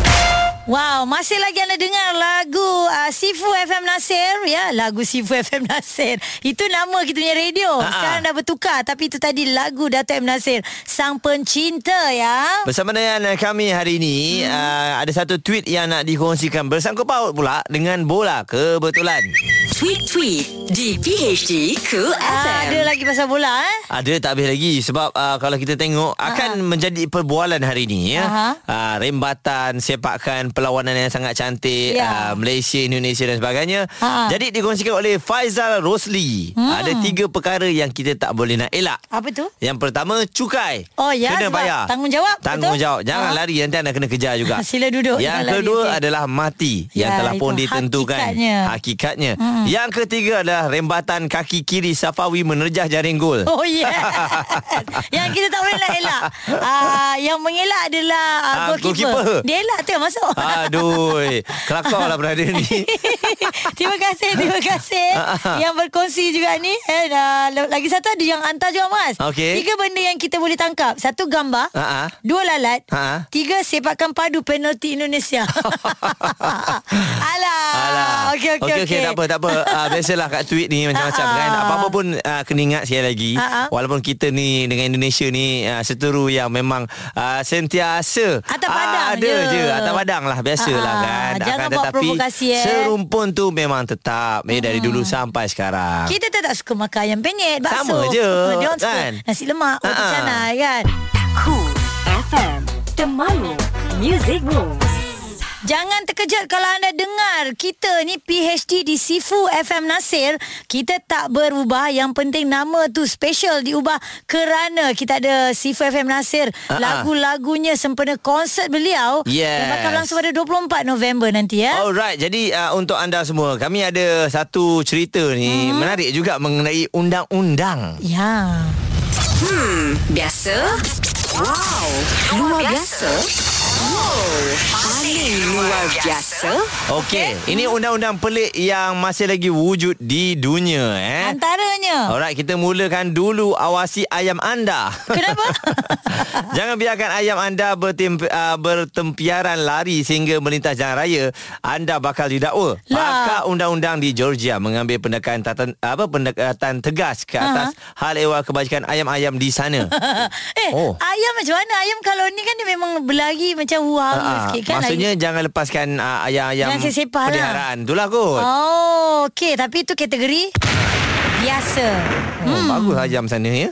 Wow, masih lagi anda dengar lagu uh, Sifu FM Nasir ya, lagu Sifu FM Nasir. Itu nama kita punya radio. Ha-ha. Sekarang dah bertukar tapi itu tadi lagu Dato' M Nasir, sang pencinta ya. Bersama dengan kami hari ini hmm. uh, ada satu tweet yang nak dikongsikan bersangkut paut pula dengan bola kebetulan. Tweet-tweet di PHD Cool Ah, ada FM. lagi pasal bola eh. Ada tak habis lagi sebab uh, kalau kita tengok akan menjadi perbualan hari ini ya. Uh, rembatan sepakan perlawanan yang sangat cantik Ya. uh, Malaysia, Indonesia dan sebagainya. Ha. Jadi dikongsikan oleh Faizal Rosli. Hmm. Ada tiga perkara yang kita tak boleh nak elak. Apa tu? Yang pertama cukai. Oh, ya, Kena bayar. tanggungjawab, Tanggungjawab. betul? Jangan Ha. lari nanti anda kena kejar juga. Sila duduk, Yang lari, kedua okey. adalah mati yang Ya, telah pun ditentukan hakikatnya. hakikatnya. Yang ketiga adalah rembatan kaki kiri Safawi menerjah jaring gol. Oh yes Yang kita tak boleh nak elak uh, Yang mengelak adalah uh, goalkeeper. goalkeeper. Dia elak tu yang masuk Aduh, kelakar lah berada ni. Terima kasih Terima kasih Yang berkongsi juga ni eh, uh, Lagi satu ada yang hantar juga mas Okey. Tiga benda yang kita boleh tangkap Satu gambar Ha-ha. Dua lalat Ha-ha. Tiga sepakan padu penalti Indonesia Alah Alah. Okey okey okey, okey, tak apa, tak apa. Uh, biasalah kat tweet ni macam-macam Ah, ah. kan. Apa-apa pun uh, kena ingat sekali lagi. Ah, ah. Walaupun kita ni dengan Indonesia ni uh, seteru yang memang uh, sentiasa Atas ah, padang ada je. je. Atas padang lah biasalah Ah, ah. kan. Jangan Akan buat tetapi provokasi, eh. serumpun tu memang tetap eh, dari dulu sampai sekarang. Kita tu tak suka makan ayam penyet Bakso Sama je, Dia orang suka kan? Nasi lemak Roti Ha-ha. canai kan Cool FM. Temanmu. Music Rules. Jangan terkejut kalau anda dengar kita ni PhD di Sifu FM Nasir. Kita tak berubah. Yang penting nama tu special diubah kerana kita ada Sifu FM Nasir. Ah. Lagu-lagunya sempena konsert beliau. Yes. Yang bakal berlangsung pada 24 November nanti ya. Alright, jadi uh, untuk anda semua, kami ada satu cerita ni hmm. menarik juga mengenai undang-undang. Ya. Hmm, biasa? Wow, luar biasa? Wow, paling luar biasa? Okey, ini undang-undang pelik yang masih lagi wujud di dunia eh. Antaranya. Alright, kita mulakan dulu awasi ayam anda. Kenapa? Jangan biarkan ayam anda bertem, uh, bertempiaran lari sehingga melintas jalan raya. Anda bakal didakwa. Lah. Pakar undang-undang di Georgia mengambil pendekatan tatan, apa pendekatan tegas ke atas hal ehwal kebajikan ayam-ayam di sana. eh, Oh. ayam macam mana? Ayam kalau ni kan dia memang berlari macam wah Ah, sikit kan. maksudnya jangan lepaskan uh, ayam-ayam Jangan sesepah lah. peliharaan. Itulah kot. Oh, okey. Tapi itu kategori biasa. Oh, Bagus ayam sana ya.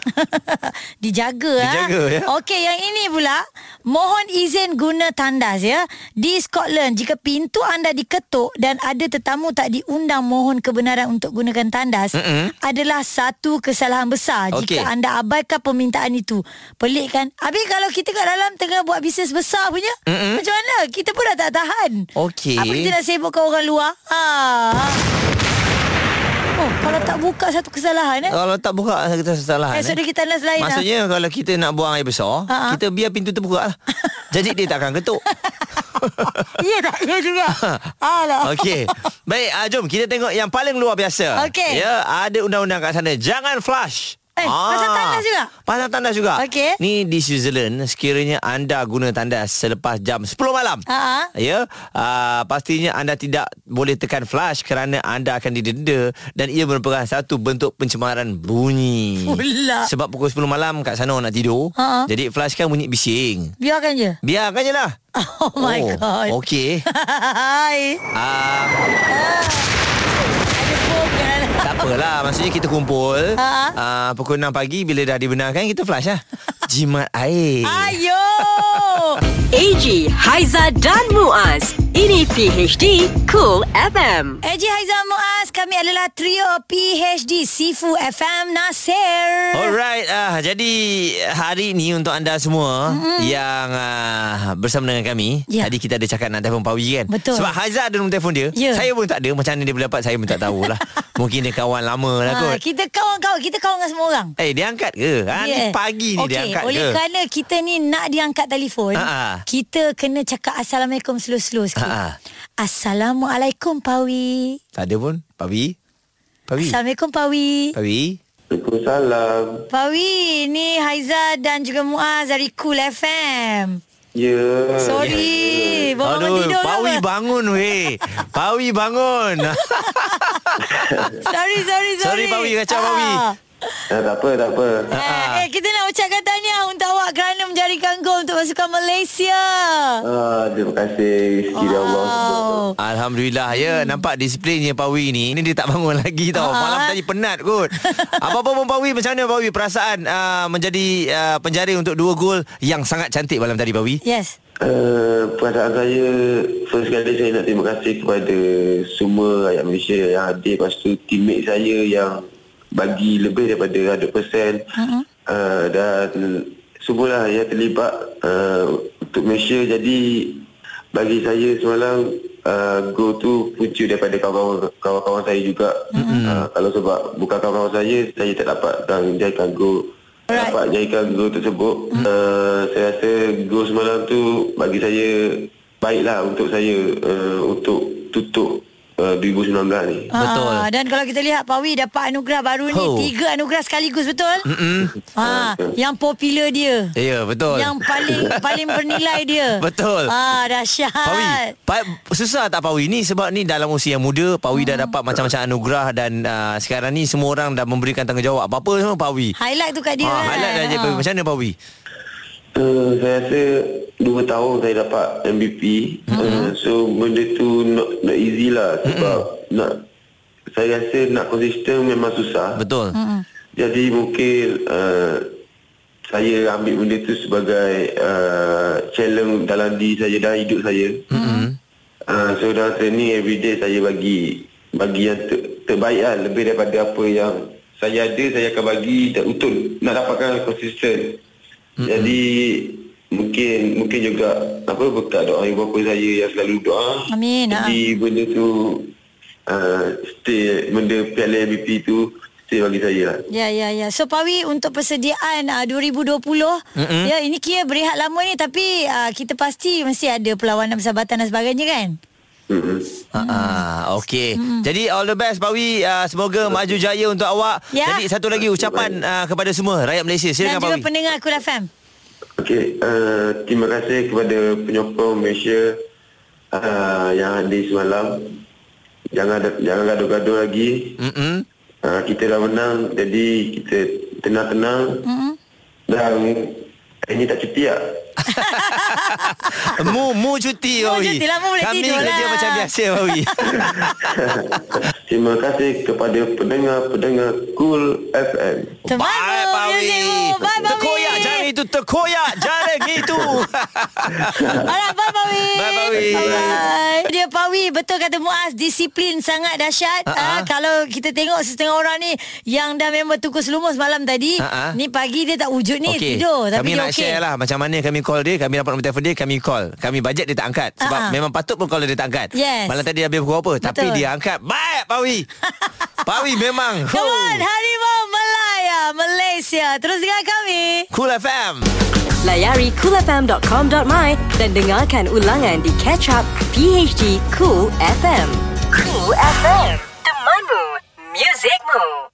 Dijaga, Dijaga, ha? ya. Okey, yang ini pula mohon izin guna tandas ya. Di Scotland jika pintu anda diketuk dan ada tetamu tak diundang mohon kebenaran untuk gunakan tandas Mm-mm. adalah satu kesalahan besar Okey. jika anda abaikan permintaan itu. Pelik kan? Habis kalau kita kat dalam tengah buat bisnes besar punya, Mm-mm. macam mana? Kita pun dah tak tahan. Okey. Apa kita nak sibukkan orang luar? Ha. Oh, kalau tak buka satu kesalahan eh. Kalau tak buka kita kesalahan. Esok dia kita tandas lain lah. Maksudnya kalau kita nak buang air besar, Ha-ha. kita biar pintu terbuka lah. Jadi dia takkan ketuk. Ya tak? Ya juga. Alah. Okey. Baik, uh, jom kita tengok yang paling luar biasa. Okey. Ya, ada undang-undang kat sana. Jangan flush. Eh, pasal tandas juga? Pasal tandas juga. Okey. Ni di Switzerland, sekiranya anda guna tandas selepas jam 10 malam. Ha-ha. Ya, uh, pastinya anda tidak boleh tekan flash kerana anda akan didenda dan ia merupakan satu bentuk pencemaran bunyi. Pula. Sebab pukul 10 malam kat sana orang nak tidur. Ha-ha. Jadi flash kan bunyi bising. Biarkan je. Biarkan je lah. Oh my god. Okey. Hai. Uh, program. Tak apalah Maksudnya kita kumpul Ha? uh, Pukul 6 pagi Bila dah dibenarkan Kita flash lah Jimat air Ayo. AG, Haiza dan Muaz. Ini PHD Cool FM. Eji Haizal Muaz, kami adalah trio PHD Sifu FM Nasir. Alright uh, Jadi Hari ni untuk anda semua mm-hmm. Yang uh, Bersama dengan kami Ya. Tadi kita ada cakap Nak telefon Pawi kan Betul. Sebab Haizat ada nombor telefon dia Ya. Saya pun tak ada Macam mana dia boleh dapat Saya pun tak tahulah Mungkin dia kawan lama lah Ha, kot kita kawan-kawan, kita kawan dengan semua orang. Eh dia angkat ke? Ha, ni Yeah. pagi ni Okey, dia angkat oleh ke? kerana kita ni nak diangkat telefon, Ha-ha. kita kena cakap Assalamualaikum slow-slow sikit. Ha-ha. Assalamualaikum Pawi. Tak ada pun Pawi Pawi Assalamualaikum Pawi. Pawi Waalaikumsalam. Pawi, ni Haiza dan juga Muaz dari Cool FM. Ya. Sorry, baru bangun Aduh, tidur Pawi apa? bangun weh. Pawi bangun. Sorry, sorry, sorry. Sorry, Pawi, kacau, Pawi. Ah, tak apa, tak apa. Eh, eh, kita nak ucapkan tahniah untuk awak kerana menjadikan gol untuk pasukan Malaysia. Ah, terima kasih. Rezeki dari Allah. Wow. Alhamdulillah ya nampak disiplinnya Pawi ni. Ini dia tak bangun lagi tau. Ah. Malam tadi penat kot. Apa-apa pun Pawi macam mana Pawi perasaan uh, menjadi uh, penjara untuk dua gol yang sangat cantik malam tadi Pawi? Yes. Uh, perasaan saya First kali saya nak terima kasih kepada Semua rakyat Malaysia yang hadir Lepas tu teammate saya yang Bagi lebih daripada 100% uh-huh. uh, Dan Semualah yang terlibat uh, Untuk Malaysia Jadi Bagi saya semalam uh, Go tu punca daripada kawan-kawan Kawan-kawan saya juga uh-huh. uh, Kalau sebab bukan kawan-kawan saya Saya tak dapat Dan jadikan go Alright. Dapat jadikan gol tersebut hmm. uh, Saya rasa gol semalam tu Bagi saya Baiklah untuk saya uh, Untuk 2019 ni Betul. Ah, dan kalau kita lihat Pawi dapat anugerah baru ni Oh. tiga anugerah sekaligus betul? Ah, yang popular dia. Ya betul. Yang paling paling bernilai dia. Betul. Ah, dahsyat. Pawi, pa, susah tak Pawi ni sebab ni dalam usia yang muda Pawi dah dapat macam-macam anugerah dan uh, sekarang ni semua orang dah memberikan tanggungjawab. Apa-apa semua Pawi. Highlight tu kat dia. Ha, kan? highlight dah je Ah. Pawi. Macam mana Pawi? Uh, Saya rasa Dua tahun saya dapat MVP uh, So benda tu not, not easy lah Sebab nak Saya rasa nak konsisten memang susah Betul. Jadi mungkin uh, saya ambil benda tu sebagai uh, challenge dalam diri saya dalam hidup saya. Mm-hmm. Uh, so dalam training everyday saya bagi bagi yang ter, terbaik lah lebih daripada apa yang saya ada saya akan bagi dan untuk nak dapatkan konsisten. Mm-hmm. Jadi mungkin mungkin juga apa berkat doa ibu bapa saya yang selalu doa. Amin, Jadi benda tu uh, stay benda piala MVP tu stay bagi saya lah. Ya ya ya. So Pawi untuk persediaan uh, 2020 mm-hmm. ya ini kira berehat lama ni tapi uh, kita pasti mesti ada perlawanan persahabatan dan sebagainya kan? Mm-hmm. Ha ah, okey. Jadi all the best Pawi. Uh, semoga maju jaya untuk awak. Ya. Jadi satu lagi ucapan uh, kepada semua rakyat Malaysia. dan Silakan juga Pawi. pendengar Kul FM. Okey, uh, terima kasih kepada penyokong Malaysia uh, yang hadir semalam. Jangan jangan gaduh-gaduh lagi. Mm-mm. Uh, kita dah menang, jadi kita tenang-tenang. Mm-hmm. Dan ini tak cuti tak? Mu mu cuti Mu cuti lah, mu boleh Kami tidur kerja lah. macam biasa Pawi. terima kasih kepada pendengar-pendengar Cool FM. Terbaru musicmu. Bye Pawi. Terkoyak jari itu terkoyak jari itu. Alright, bye Pawi. Bye, Pawi. Bye. Dia Pawi, betul kata Muaz, disiplin sangat dahsyat. Ha, ha. Uh-huh. kalau kita tengok setengah orang ni yang dah memang tukus lumus malam tadi, ha. ni pagi dia tak wujud ni Okey. tidur tapi kami dia nak okey. share lah macam mana kami call dia, kami dapat nombor telefon dia, kami call. Kami bajet dia tak angkat sebab Ah, ah. memang patut pun kalau dia tak angkat. Yes. Malam tadi habis pukul apa tapi Betul. dia angkat. Baik Pawi. Pawi memang. Come on, Harimau Melaya, Malaysia. Terus dengan kami. Cool FM. Layari coolfm.com.my dan dengarkan ulangan di Catch Up PHD Cool FM. Cool FM, temanmu, muzikmu.